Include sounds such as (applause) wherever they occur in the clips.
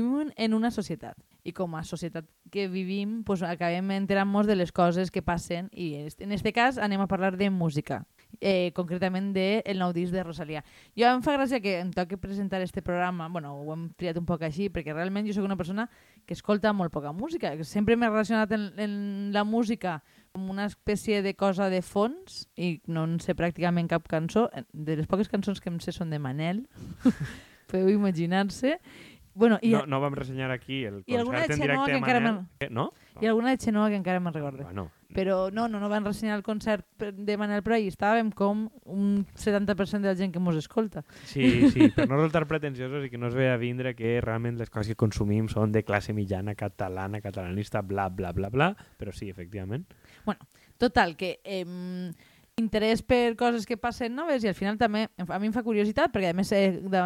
vivim en una societat i com a societat que vivim pues, acabem enterant-nos de les coses que passen i en aquest cas anem a parlar de música eh, concretament de nou disc de Rosalia. Jo em fa gràcia que em toqui presentar este programa, bueno, ho hem triat un poc així, perquè realment jo sóc una persona que escolta molt poca música. Sempre m'he relacionat en, en la música com una espècie de cosa de fons i no en sé pràcticament cap cançó. De les poques cançons que em sé són de Manel, (laughs) podeu imaginar-se. Bueno, i, no, no vam ressenyar aquí el concert en directe de Manel. Eh, no? I alguna de Xenoa que encara me'n recordo. Bueno, però no, no, no van ressenyar el concert de Manel, però ahir estàvem com un 70% de la gent que mos escolta. Sí, sí, per no resultar pretensiosos i que no es ve a vindre que realment les coses que consumim són de classe mitjana, catalana, catalanista, bla, bla, bla, bla, però sí, efectivament. Bueno, total, que eh, interès per coses que passen noves i al final també a mi em fa curiositat, perquè a més eh, de,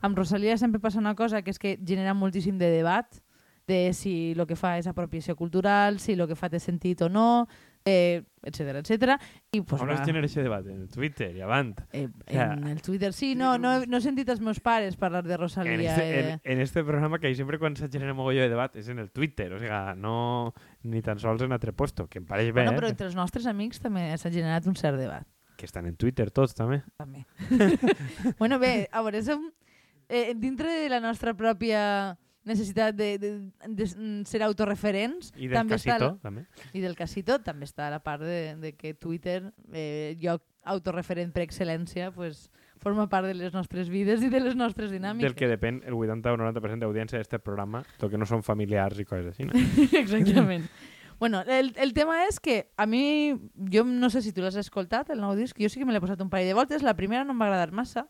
amb Rosalia sempre passa una cosa que és que genera moltíssim de debat de si el que fa és apropiació cultural, si el que fa té sentit o no, eh, etc etc. I, pues, On es genera aquest debat? En el Twitter i avant. Eh, o sea, en el Twitter, sí, no, no, no he sentit els meus pares parlar de Rosalía. En este, eh. en, en este programa que sempre quan se genera mogolló de debat és en el Twitter, o sea, no ni tan sols en altre puesto, que em pareix bé. Bueno, però eh? entre els nostres amics també s'ha generat un cert debat. Que estan en Twitter tots, també. També. (laughs) bueno, bé, a veure, som, eh, dintre de la nostra pròpia necessitat de, de, de ser autorreferents. I del també casito, la, també. I del casito també està la part de, de que Twitter, eh, lloc autorreferent per excel·lència, pues, forma part de les nostres vides i de les nostres dinàmiques. Del que depèn el 80 o 90% d'audiència d'aquest programa, tot que no són familiars i coses així. No? (laughs) Exactament. Bueno, el, el tema és que a mi, jo no sé si tu l'has escoltat, el nou disc, jo sí que me l'he posat un parell de voltes, la primera no m'ha agradat massa,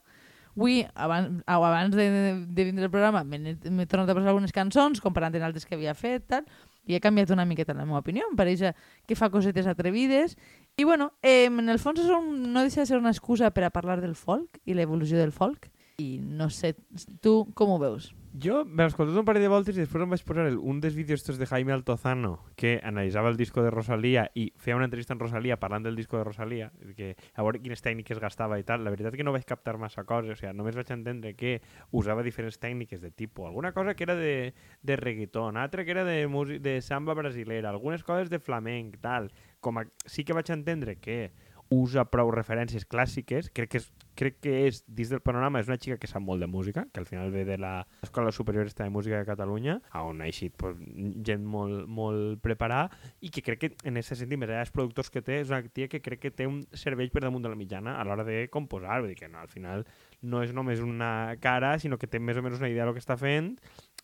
Avui, abans, abans de, de vindre el programa, m'he tornat a posar algunes cançons, comparant amb altres que havia fet, tal, i he canviat una miqueta la meva opinió. Em pareix que fa cosetes atrevides. I, bueno, eh, en el fons és un, no deixa de ser una excusa per a parlar del folk i l'evolució del folk. I no sé, tu com ho veus? Jo me l'escoltat un parell de voltes i després em vaig posar el, un dels vídeos de Jaime Altozano que analitzava el disco de Rosalía i feia una entrevista amb Rosalía parlant del disco de Rosalía, que a veure quines tècniques gastava i tal. La veritat que no vaig captar massa coses, o sigui, només vaig entendre que usava diferents tècniques de tipus. Alguna cosa que era de, de reggaeton, altra que era de, de samba brasilera, algunes coses de flamenc, tal. Com a, sí que vaig entendre que usa prou referències clàssiques, crec que és, crec que és, dins del panorama, és una xica que sap molt de música, que al final ve de l'Escola Superior de Música de Catalunya, on ha eixit pues, gent molt, molt preparada, i que crec que en aquest sentit, més allà dels productors que té, és una tia que crec que té un servei per damunt de la mitjana a l'hora de composar, vull dir que no, al final no és només una cara, sinó que té més o menys una idea del que està fent,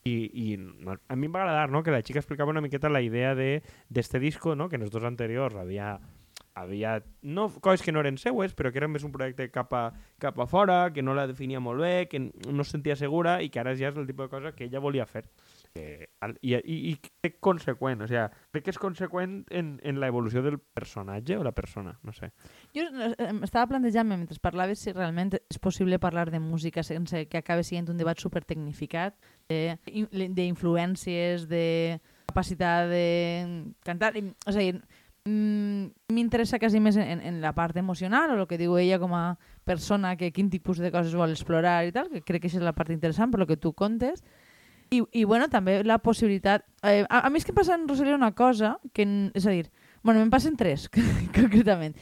i, i a mi em va agradar no? que la xica explicava una miqueta la idea d'este disco, no? que en els dos anteriors havia havia no coses que no eren seues, però que era més un projecte cap a, cap a fora, que no la definia molt bé, que no es sentia segura i que ara ja és el tipus de cosa que ella volia fer. Eh, i, i, i crec conseqüent, o sigui, crec que és conseqüent en, en l'evolució del personatge o la persona, no sé. Jo estava plantejant mentre parlaves si realment és possible parlar de música sense que acabi sent un debat super tecnificat, d'influències, de capacitat de cantar, o sigui, m'interessa quasi més en, en la part emocional o el que diu ella com a persona que quin tipus de coses vol explorar i tal, que crec que és la part interessant per lo que tu contes. I, i bueno, també la possibilitat... Eh, a, a mi és que passa en Rosalia una cosa, que, és a dir, bueno, me'n passen tres, (laughs) concretament.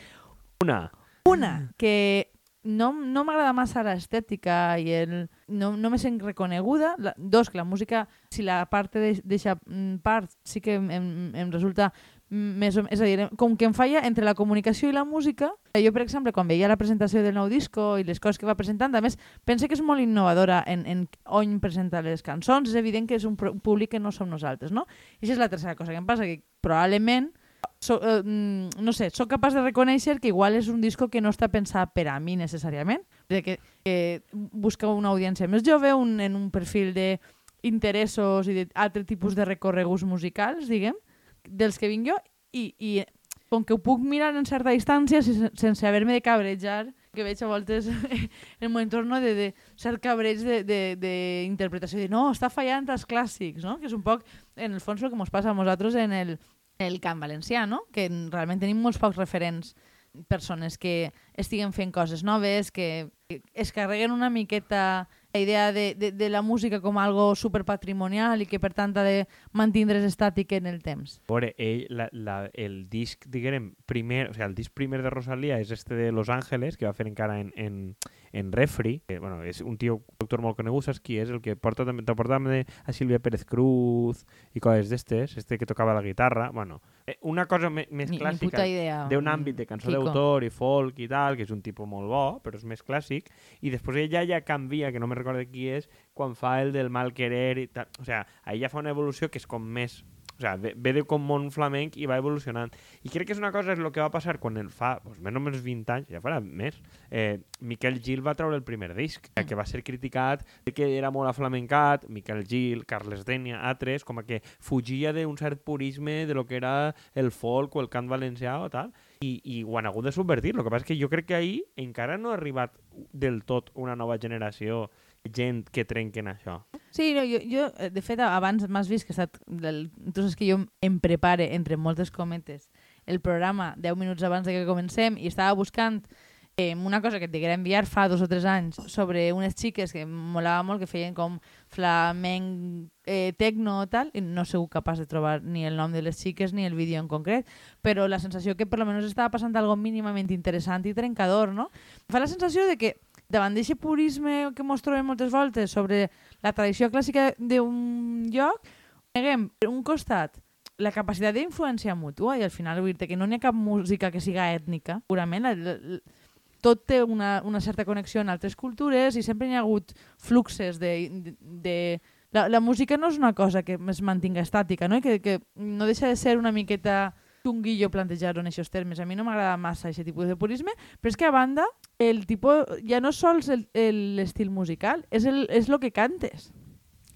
Una. Una, que no, no m'agrada massa l'estètica i el, no, no me sent reconeguda. La, dos, que la música, si la part d'aquesta mm, part sí que em, em resulta més o, és a dir, com que em falla entre la comunicació i la música, jo, per exemple, quan veia la presentació del nou disco i les coses que va presentant, a més, pense que és molt innovadora en, en on presenta les cançons, és evident que és un, públic que no som nosaltres, no? I això és la tercera cosa que em passa, que probablement so, eh, no sé, sóc capaç de reconèixer que igual és un disco que no està pensat per a mi necessàriament, que, que busca una audiència més jove, un, en un perfil d'interessos i d'altre tipus de recorreguts musicals, diguem, dels que vinc jo i, i com que ho puc mirar en certa distància sense, haver-me de cabrejar, que veig a voltes en (laughs) el meu entorn de, de cert cabreig d'interpretació, de, de, de no, està fallant els clàssics, no? que és un poc, en el fons, el que ens passa a nosaltres en el, el camp valencià, no? que realment tenim molts pocs referents persones que estiguen fent coses noves, que es carreguen una miqueta la idea de, de, de la música com algo superpatrimonial i que per tant ha de mantindre's estàtic en el temps. A veure, ell, la, la, el disc, diguem, primer, o sigui, el disc primer de Rosalía és este de Los Ángeles, que va fer encara en, en, en Refri, que, bueno, és un tio, un autor molt conegut, saps qui és? El que porta també, te porta també a Sílvia Pérez Cruz i coses d'estes, este que tocava la guitarra, bueno, eh, una cosa me, més Ni, clàssica d'un àmbit de cançó d'autor i folk i tal, que és un tipus molt bo, però és més clàssic, i després ella ja canvia, que no me recordo qui és, quan fa el del mal querer i tal. O sigui, ahí ja fa una evolució que és com més... O sigui, ve, ve de com món flamenc i va evolucionant. I crec que és una cosa, és el que va passar quan el fa, doncs, més o menys 20 anys, ja farà més, eh, Miquel Gil va treure el primer disc, eh, que va ser criticat de que era molt aflamencat, Miquel Gil, Carles Denia, altres, com a que fugia d'un cert purisme de lo que era el folk o el cant valencià o tal, i, i ho han hagut de subvertir. El que passa és que jo crec que ahir encara no ha arribat del tot una nova generació gent que trenquen això. Sí, no, jo, jo, eh, de fet, abans m'has vist que he estat... El, tu saps que jo em prepare, entre moltes cometes, el programa 10 minuts abans de que comencem i estava buscant una cosa que et diguera enviar fa dos o tres anys sobre unes xiques que molava molt, que feien com flamenc, eh, tecno o tal, i no sigut capaç de trobar ni el nom de les xiques ni el vídeo en concret, però la sensació que per lo menos estava passant algo mínimament interessant i trencador, no? Fa la sensació de que davant d'aquest purisme que mos trobem moltes voltes sobre la tradició clàssica d'un lloc, neguem, un costat, la capacitat d'influència mútua i al final vull dir que no n'hi ha cap música que siga ètnica, purament. La, la, tot té una, una certa connexió en altres cultures i sempre hi ha hagut fluxes de... de, de la, la música no és una cosa que es mantinga estàtica, no? Que, que no deixa de ser una miqueta xunguillo plantejar-ho en aquests termes. A mi no m'agrada massa aquest tipus de purisme, però és que a banda, el tipus, ja no sols l'estil musical, és el, és lo que cantes.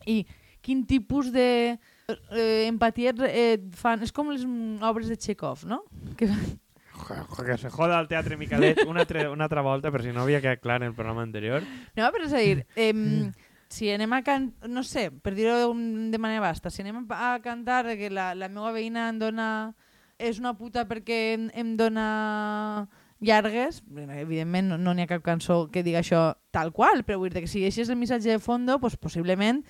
I quin tipus de eh, empatia et, et fan... És com les obres de Chekhov, no? Que, Que se joda el teatre Miquelet una, altra, una altra volta, per si no havia quedat clar en el programa anterior. no, però és a dir, eh, si anem a can... no sé, per dir-ho de manera basta, si anem a cantar que la, la meva veïna em dona... és una puta perquè em, em dona llargues, evidentment no n'hi ha cap cançó que diga això tal qual, però vull dir que si és el missatge de fondo, pues, possiblement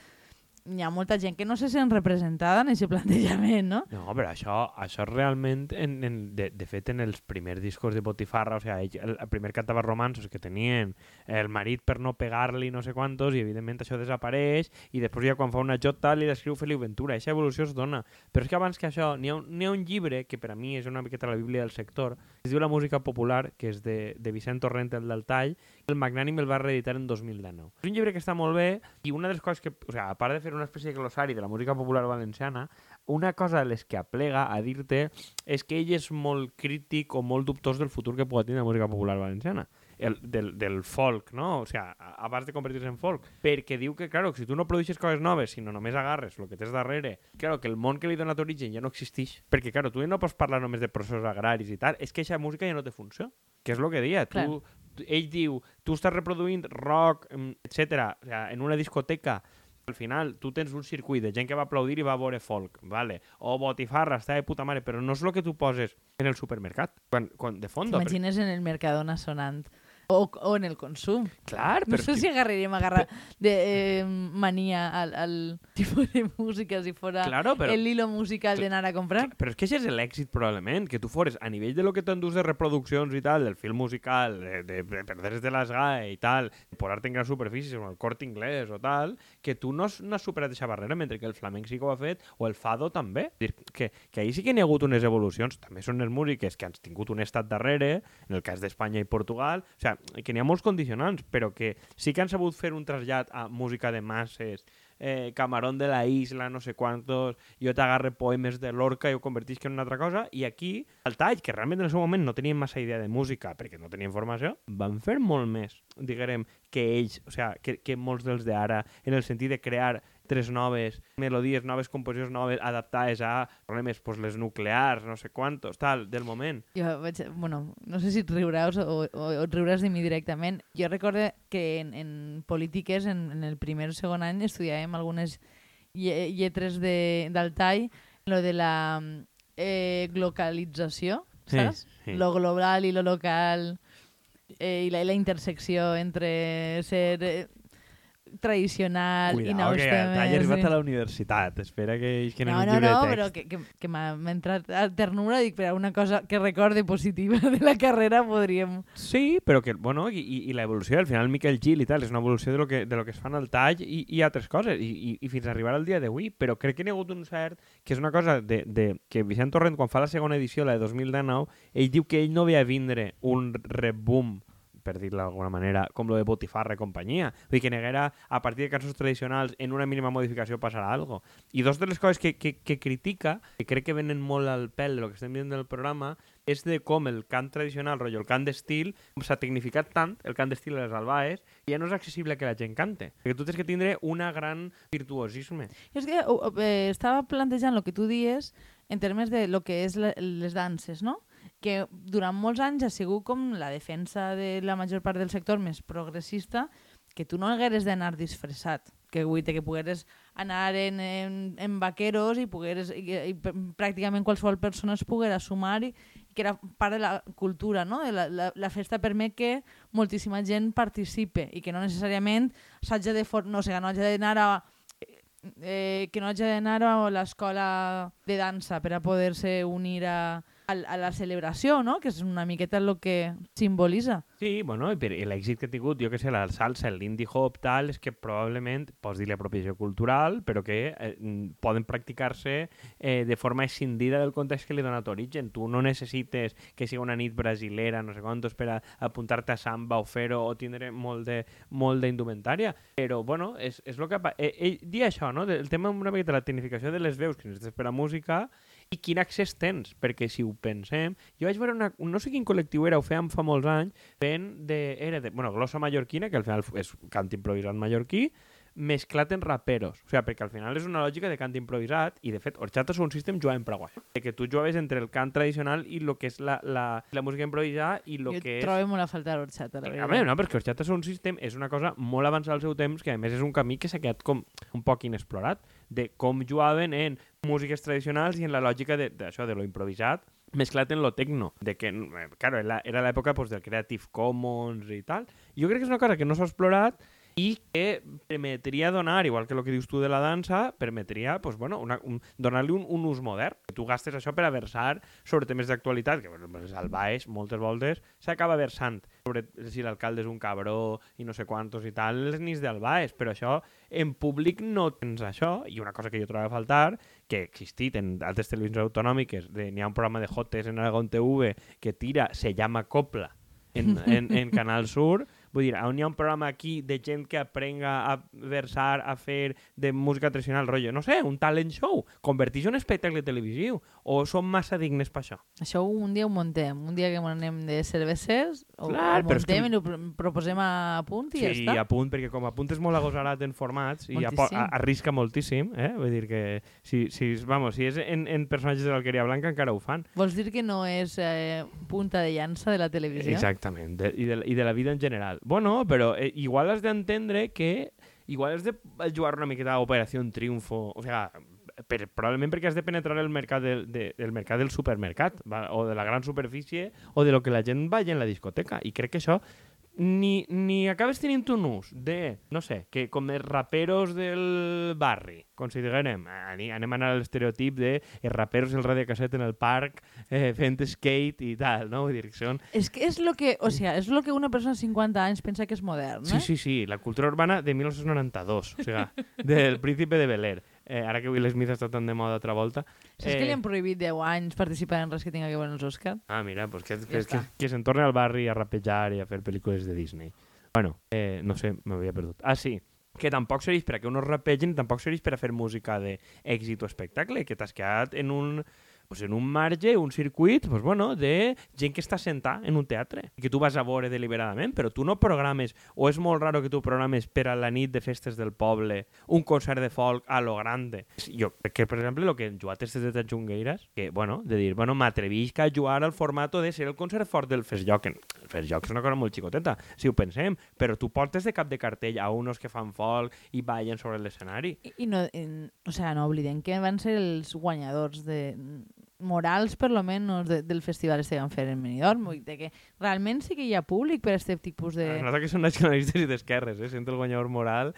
hi ha molta gent que no se sent representada en aquest plantejament, no? No, però això, això realment, en, en, de, de fet, en els primers discos de Botifarra, o sigui, el, el primer cantava romansos que tenien el marit per no pegar-li no sé quantos, i evidentment això desapareix, i després ja quan fa una jota li descriu Feliu Ventura, aquesta evolució es dona. Però és que abans que això, n'hi ha, ha un llibre, que per a mi és una miqueta la bíblia del sector, es diu La música popular, que és de, de Vicent Torrent, el del Tall, el Magnànim el va reeditar en 2019. És un llibre que està molt bé, i una de les coses que, o sigui, a part de fer una espècie de glossari de la música popular valenciana, una cosa de les que aplega a dir-te és que ell és molt crític o molt dubtós del futur que pot tenir la música popular valenciana. El, del, del folk, no? O sigui, a- abans de convertir-se en folk. Perquè diu que, claro, que si tu no produeixes coses noves, sinó només agarres el que tens darrere, claro, que el món que li dona origen ja no existeix. Perquè, claro, tu ja no pots parlar només de processos agraris i tal. És que aquesta música ja no té funció. Que és el que deia. Clar. Tu, ell diu, tu estàs reproduint rock, etc. O sea, en una discoteca al final tu tens un circuit de gent que va aplaudir i va veure folk, vale? o botifarra, està de puta mare, però no és el que tu poses en el supermercat, quan, quan de fondo. però- T'imagines en el Mercadona sonant o, o en el consum. Clar, No sé si agarraríem agarrar de eh, manía al, al tipo de música si fuera Claro, però- el hilo musical de anar a comprar. Però és que això és l'èxit, probablement, que tu fores a nivell de lo que t'endús de reproduccions i tal, del film musical, de, de, de perdre's de les GAE i tal, posar-te en grans superfícies, com el cort inglès o tal, que tu no has, no has superat aquesta barrera, mentre que el flamenc sí que ho ha fet, o el fado també. Dir, que, que ahir sí que n'hi ha hagut unes evolucions, també són les músiques que han tingut un estat darrere, en el cas d'Espanya i Portugal, o sigui, que n'hi ha molts condicionants, però que sí que han sabut fer un trasllat a música de masses, eh, Camarón de la Isla, no sé quantos, jo t'agarre poemes de Lorca i ho convertisc en una altra cosa, i aquí, el tall, que realment en el seu moment no tenien massa idea de música, perquè no tenien formació, van fer molt més, diguem, que ells, o sigui, que, que molts dels d'ara, en el sentit de crear tres noves melodies, noves composicions noves, adaptades a problemes, pues, les nuclears, no sé quantos, tal, del moment. Jo vaig, bueno, no sé si et riuràs o, o, o et riuràs de mi directament. Jo recorde que en, en polítiques, en, en el primer o segon any, estudiàvem algunes lle lletres de, del tall, lo de la eh, glocalització, Sí, saps? sí. Lo global i lo local eh, i la, la intersecció entre ser... Eh, tradicional i Cuidao, nous que temes. t'hagi arribat i- a la universitat. Espera que isquen en No, un no, llibre no, de però text. que, que, que m'ha entrat a ternura, dic, però una cosa que recorde positiva (laughs) de la carrera podríem... Sí, però que, bueno, i, i, i l'evolució, al final Miquel Gil i tal, és una evolució de lo que, de lo que es fa en el tall i, i altres coses, i, i, i fins a arribar al dia d'avui, però crec que n'hi ha hagut un cert, que és una cosa de, de, que Vicent Torrent, quan fa la segona edició, la de 2019, ell diu que ell no ve a vindre un reboom per dir-lo d'alguna manera, com lo de Botifarra i companyia. Vull dir que neguera, a partir de cançons tradicionals, en una mínima modificació passarà algo. I dos de les coses que, que, que critica, que crec que venen molt al pèl de lo que estem dient del programa, és de com el cant tradicional, rotllo, el cant d'estil, s'ha tecnificat tant, el cant d'estil de les albaes, que ja no és accessible que la gent cante. Perquè tu tens que tindre una gran virtuosisme. Jo és que eh, estava plantejant el que tu dies en termes de lo que és les danses, no? Que durant molts anys ha sigut com la defensa de la major part del sector més progressista, que tu no hagueres d'anar disfressat, que vull que pogueres anar en, en, en vaqueros i, pogueres, i, i, pr- pràcticament qualsevol persona es poguera sumar i, i que era part de la cultura, no? La, la, la festa permet que moltíssima gent participe i que no necessàriament s'hagi de... No sé, no hagi d'anar a eh, que no hagi d'anar a l'escola de dansa per a poder-se unir a, a, la celebració, no? que és una miqueta el que simbolitza. Sí, bueno, i per l'èxit que ha tingut, jo que sé, la salsa, l'indie hop, tal, és que probablement, pots dir-li apropiació cultural, però que eh, poden practicar-se eh, de forma escindida del context que li ha donat origen. Tu no necessites que sigui una nit brasilera, no sé quantos, per apuntar-te a samba o fer-ho o tindre molt de molt d'indumentària. Però, bueno, és, és el que... Eh, ell dia això, no? El tema una miqueta de la tecnificació de les veus que necessites per a música i quin accés tens, perquè si ho pensem, jo vaig veure una, no sé quin col·lectiu era, ho feien fa molts anys, fent de, era de, bueno, glossa mallorquina, que al final és cant improvisat mallorquí, mesclat en raperos. O sigui, perquè al final és una lògica de cant improvisat i, de fet, Horchata és un sistema jugant Paraguai. De que tu jugaves entre el cant tradicional i el que és la, la, la música improvisada i el jo que és... trobo molt a faltar l'orxata, la A veritat. veure, no, perquè Horchata és un sistema, és una cosa molt avançada al seu temps, que a més és un camí que s'ha quedat com un poc inexplorat, de com jugaven en músiques tradicionals i en la lògica de- d'això, de, de lo improvisat, mesclat en lo tecno, de que, eh, claro, era era l'època pues, del Creative Commons i tal. Jo crec que és una cosa que no s'ha explorat i que permetria donar, igual que el que dius tu de la dansa, permetria pues, bueno, una, un, donar-li un, un ús modern. Tu gastes això per a versar sobre temes d'actualitat, que pues, al baix moltes voltes s'acaba versant sobre si l'alcalde és un cabró i no sé quantos i tal, les nits del baix, però això en públic no tens això, i una cosa que jo trobo a faltar, que ha existit en altres televisions autonòmiques, n'hi ha un programa de Jotes en Aragón TV que tira, se llama Copla, en, en, en Canal Sur, vull dir, on hi ha un programa aquí de gent que aprenga a versar, a fer de música tradicional, rotllo, no sé, un talent show, convertir-ho en espectacle televisiu, o som massa dignes per això? Això un dia ho montem, un dia que anem de cervesers, ho, Clar, ho és que- i ho pr- proposem a punt i ja sí, està. a punt, perquè com a punt és molt agosarat en formats i a- arrisca moltíssim, eh? Vull dir que si, si, vamos, si és en, en personatges de l'Alqueria Blanca encara ho fan. Vols dir que no és eh, punta de llança de la televisió? Exactament, de, i, de, i de la vida en general. Bueno, però eh, igual has d'entendre que igual has de jugar una miqueta a Operació Triunfo, o sea, per, probablement perquè has de penetrar el mercat del, de, el mercat del supermercat, va, o de la gran superfície, o de lo que la gent vagi en la discoteca. I crec que això ni, ni acabes tenint un ús de, no sé, que com els raperos del barri, considerem, anem a anar a l'estereotip de els raperos i el radiocasset en el parc eh, fent skate i tal, no? Vull dir, que són És que és lo que, o sea, és lo que una persona de 50 anys pensa que és modern, Sí, eh? sí, sí, la cultura urbana de 1992, o sigui, del príncipe de Bel Air. Eh, ara que Will Smith està tan de moda altra volta. Saps que li han prohibit 10 anys participar en res que tinga que veure els Oscars? Ah, mira, pues que, Ja que, que, està. que se'n torni al barri a rapejar i a fer pel·lícules de Disney. Bueno, eh, no sé, m'havia perdut. Ah, sí, que tampoc serveix per a que uns rapegin, tampoc serveix per a fer música d'èxit o espectacle, que t'has quedat en un, pues en un marge, un circuit, pues bueno, de gent que està sentada en un teatre, que tu vas a veure deliberadament, però tu no programes, o és molt raro que tu programes per a la nit de festes del poble, un concert de folk a lo grande. Jo, que per exemple, el que han jugat aquestes de Jungueiras, que, bueno, de dir, bueno, m'atrevisc a jugar al formato de ser el concert fort del Festjoc. El Festjoc és una cosa molt xicoteta, si ho pensem, però tu portes de cap de cartell a unos que fan folk i ballen sobre l'escenari. I, i no, en, o sea, no oblidem que van ser els guanyadors de, morals, per lo menos, de, del festival van fer en Benidorm. Vull dir que realment sí que hi ha públic per a aquest tipus de... Es nota que són nacionalistes i d'esquerres, eh? Sento el guanyador moral.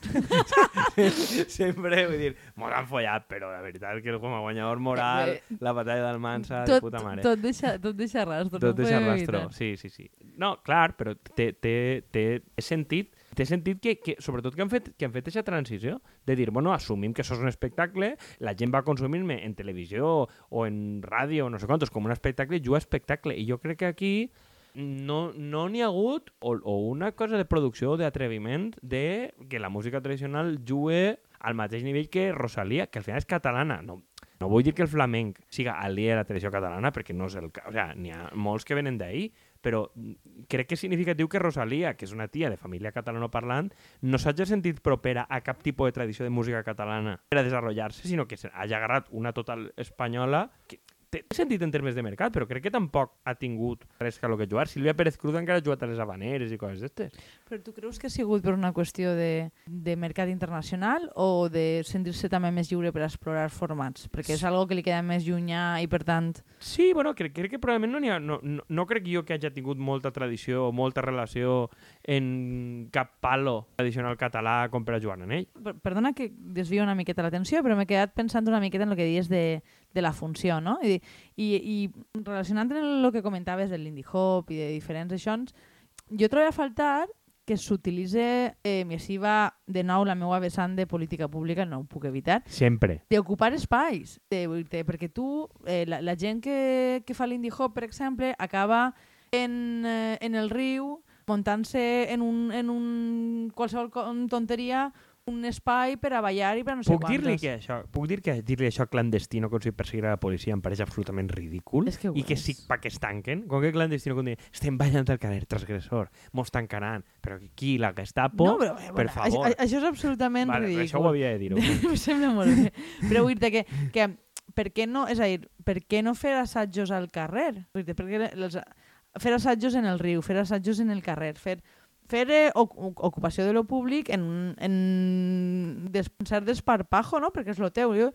(laughs) Sempre, vull dir, mos han follat, però la veritat és que com a guanyador moral, la batalla d'Almansa, de puta mare. tot, deixa, tot deixa rastro. Tot no deixa rastro, evitar. sí, sí, sí. No, clar, però té, té, té sentit té sentit que, que, sobretot que han fet que han fet aquesta transició de dir, bueno, assumim que això és un espectacle, la gent va consumir-me en televisió o en ràdio, no sé quantos, com un espectacle, juga espectacle. I jo crec que aquí no no ha hagut o, o una cosa de producció o d'atreviment de que la música tradicional jugue al mateix nivell que Rosalia, que al final és catalana. No, no vull dir que el flamenc siga aliè a la tradició catalana, perquè no és el cas. O sea, n'hi ha molts que venen d'ahir, però mm, crec que és significatiu que Rosalia, que és una tia de família catalanoparlant, no s'hagi sentit propera a cap tipus de tradició de música catalana per a desenvolupar-se, sinó que hagi agarrat una total espanyola que té sentit en termes de mercat, però crec que tampoc ha tingut res que lo que jugar. Sílvia Pérez Cruz encara ha jugat a les habaneres i coses d'estes. Però tu creus que ha sigut per una qüestió de, de mercat internacional o de sentir-se també més lliure per explorar formats? Perquè és algo que li queda més llunyà i, per tant... Sí, bueno, crec, crec que probablement no n'hi ha... No, no, no crec jo que hagi tingut molta tradició o molta relació en cap palo tradicional català com per a jugar en ell. Per- Perdona que desvio una miqueta l'atenció, però m'he quedat pensant una miqueta en el que dies de, de la funció, no? I, i, i relacionant amb el que comentaves del Lindy Hop i de diferents aixons, jo trobo a faltar que s'utilitza, eh, i així va de nou la meva vessant de política pública, no ho puc evitar, Sempre. d'ocupar espais, de, dir, perquè tu, eh, la, la gent que, que fa l'indie hop, per exemple, acaba en, eh, en el riu muntant-se en, un, en un, qualsevol tonteria un espai per a ballar i per a no sé Puc dir-li que això, puc dir que dir-li això clandestino com si perseguir a la policia em pareix absolutament ridícul És que i que sí pa que es tanquen. Com que clandestino com dir, estem ballant al carrer, transgressor, mos tancaran. Però qui, la Gestapo? no, però, eh, per bueno, favor. Això, això és absolutament vale, ridícul. això ho havia de dir. (laughs) Em sembla molt bé. Però vull dir que, que per què no, és a dir, per què no fer assajos al carrer? Vull dir, perquè les, fer assajos en el riu, fer assajos en el carrer, fer, fer eh, oc- oc- ocupació de lo públic en, en des, cert desparpajo, no? perquè és lo teu. Jo,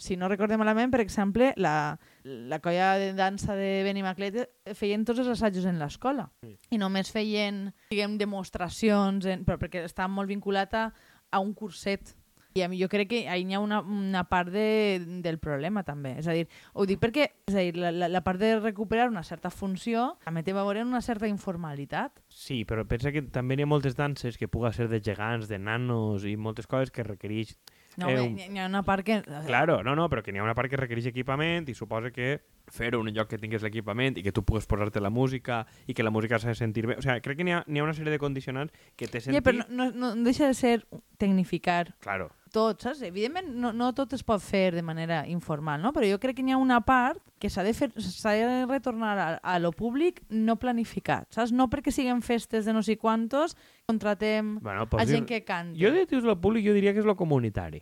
si no recordem malament, per exemple, la, la colla de dansa de Benimaclet feien tots els assajos en l'escola Sí. i només feien, diguem, demostracions, en, però perquè estava molt vinculat a, a un curset. I a mi jo crec que ahí hi ha una, una part de, del problema també. És a dir, ho dic perquè és a dir, la, la, la part de recuperar una certa funció també té a veure una certa informalitat. Sí, però pensa que també n'hi ha moltes danses que puga ser de gegants, de nanos i moltes coses que requereix... No, Eh, eh, un- hi, hi ha una part que... Claro, no, no, però que n'hi ha una part que requereix equipament i suposa que fer-ho en un lloc que tingués l'equipament i que tu pugues posar-te la música i que la música s'ha de sentir bé. O sigui, crec que n'hi ha, ha una sèrie de condicionants que té sentit... Ja, però no, no, no deixa de ser tecnificar Claro, tot, saps? Evidentment no, no tot es pot fer de manera informal, no? però jo crec que n'hi ha una part que s'ha de, fer, de retornar a, a lo públic no planificat, saps? No perquè siguin festes de no sé quantos, contratem bueno, a pots gent dir... que canta. Jo de dius lo públic, jo diria que és lo comunitari,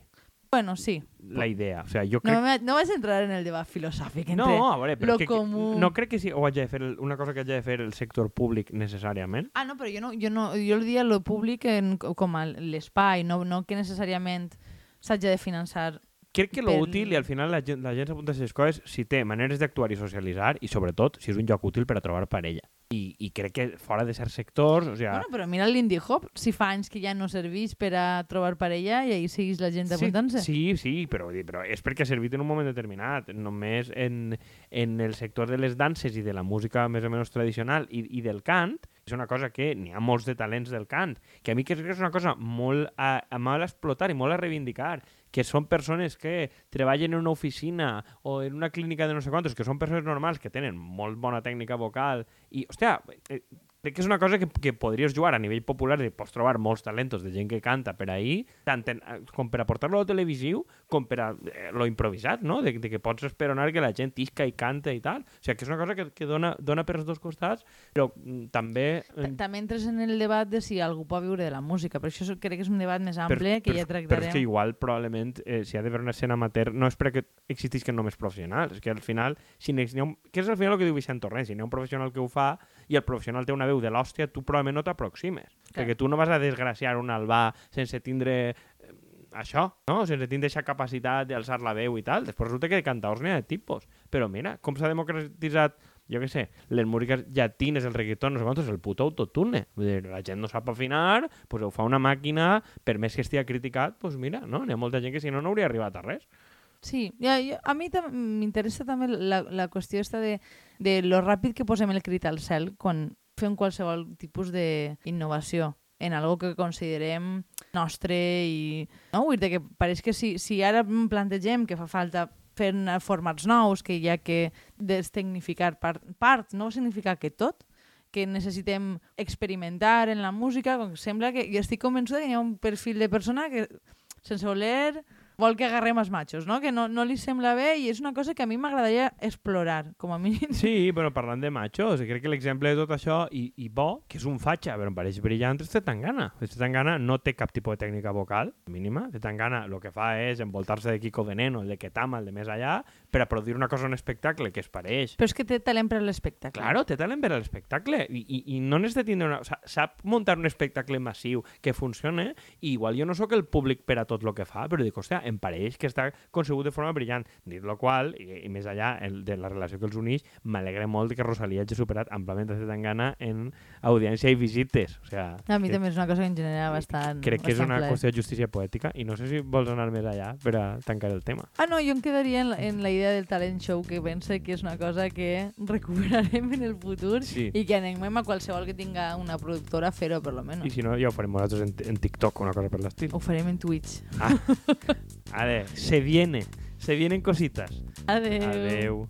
Bueno, sí. la idea. O sigui, jo No, crec... me, no vas a entrar en el debat filosòfic entre... No, a veure, però lo que, comú. no crec que sí, o hagi de fer una cosa que hagi de fer el sector públic necessàriament. Ah, no, però jo no, jo no, jo el dia lo públic en, com a l'espai, no, no que necessàriament s'hagi de finançar Crec que lo Per- útil, i al final la gent, la gent s'apunta a aquestes coses, si té maneres d'actuar i socialitzar, i sobretot si és un lloc útil per a trobar parella. I, i crec que fora de certs sectors, o sigui, Bueno, però mira l'indie hop, si fa anys que ja no serveix per a trobar parella i ahí seguís la gent apuntant-se. Sí, sí, però, però és perquè ha servit en un moment determinat. Només en, en el sector de les danses i de la música més o menys tradicional i, i del cant, és una cosa que n'hi ha molts de talents del cant, que a mi crec que és una cosa molt a, a mal explotar i molt a reivindicar, que són persones que treballen en una oficina o en una clínica de no sé quantos, que són persones normals que tenen molt bona tècnica vocal i, hòstia, eh, crec que és una cosa que, que podries jugar a nivell popular i pots trobar molts talentos de gent que canta per ahí, tant en, eh, com per a portar-lo a televisiu com per a eh, lo improvisat, no? De, de que pots esperonar que la gent isca i canta i tal. O sigui, que és una cosa que, que dona, dona per als dos costats, però mm, també... Ta- eh, També entres en el debat de si algú pot viure de la música, però això crec que és un debat més ample que ja Però és tractarem. que igual, probablement, eh, si ha d'haver una escena amateur, no és perquè existisquen només professionals, és que al final, si n'hi ha un... que és al final el que diu Vicent Torrent, si n'hi ha un professional que ho fa i el professional té una veu de l'hòstia, tu probablement no t'aproximes. Perquè tu no vas a desgraciar un albà sense tindre eh, això, no? Sense tindre aquesta capacitat d'alçar la veu i tal. Després resulta que de cantaors n'hi ha de tipus. Però mira, com s'ha democratitzat jo què sé, les músiques llatines, el reggaeton, no sé quantos, el puto autotune. Vull dir, la gent no sap afinar, pues ho fa una màquina, per més que estigui criticat, pues mira, no? N'hi ha molta gent que si no, no hauria arribat a res. Sí, ja, ja, a mi m'interessa també la, la qüestió esta de, de lo ràpid que posem el crit al cel quan fem qualsevol tipus d'innovació en algo que considerem nostre i... No? Vull dir que pareix que si, si ara plantegem que fa falta fer formats nous, que hi ha que destecnificar part, part no significa que tot, que necessitem experimentar en la música, com sembla que jo estic convençuda que hi ha un perfil de persona que sense voler vol que agarrem els machos, no? que no, no li sembla bé i és una cosa que a mi m'agradaria explorar, com a mínim. Sí, però parlant de machos, crec que l'exemple de tot això, i, i bo, que és un fatxa, però em pareix brillant, és Tetangana. Tetangana no té cap tipus de tècnica vocal, mínima. Tetangana el que fa és envoltar-se de Kiko Veneno, el de Ketama, el de més allà, per a produir una cosa, un espectacle que es pareix. Però és que té talent per a l'espectacle. Claro, té talent per a l'espectacle i, i, i no necessita tindre una... O sea, sap muntar un espectacle massiu que funcione i igual jo no sóc el públic per a tot el que fa, però dic, hòstia, em pareix que està concebut de forma brillant. Dit lo qual, i, i més allà el, de la relació que els uneix, m'alegra molt que Rosalia hagi superat amplament a Zetangana en audiència i visites. O sea, A mi que, també és una cosa que em genera bastant... crec que és una plaer. qüestió de justícia poètica i no sé si vols anar més allà per a tancar el tema. Ah, no, jo em quedaria en la, en la idea del talent show, que pense que és una cosa que recuperarem en el futur Sí. i que animem a qualsevol que tinga una productora a fer-ho, per lo I menos. si no, ja ho farem nosaltres en, en TikTok o una cosa per l'estil. Ho farem en Twitch. Ah. (laughs) A ver, se viene. Se vienen cositas. Adeu. Adeu.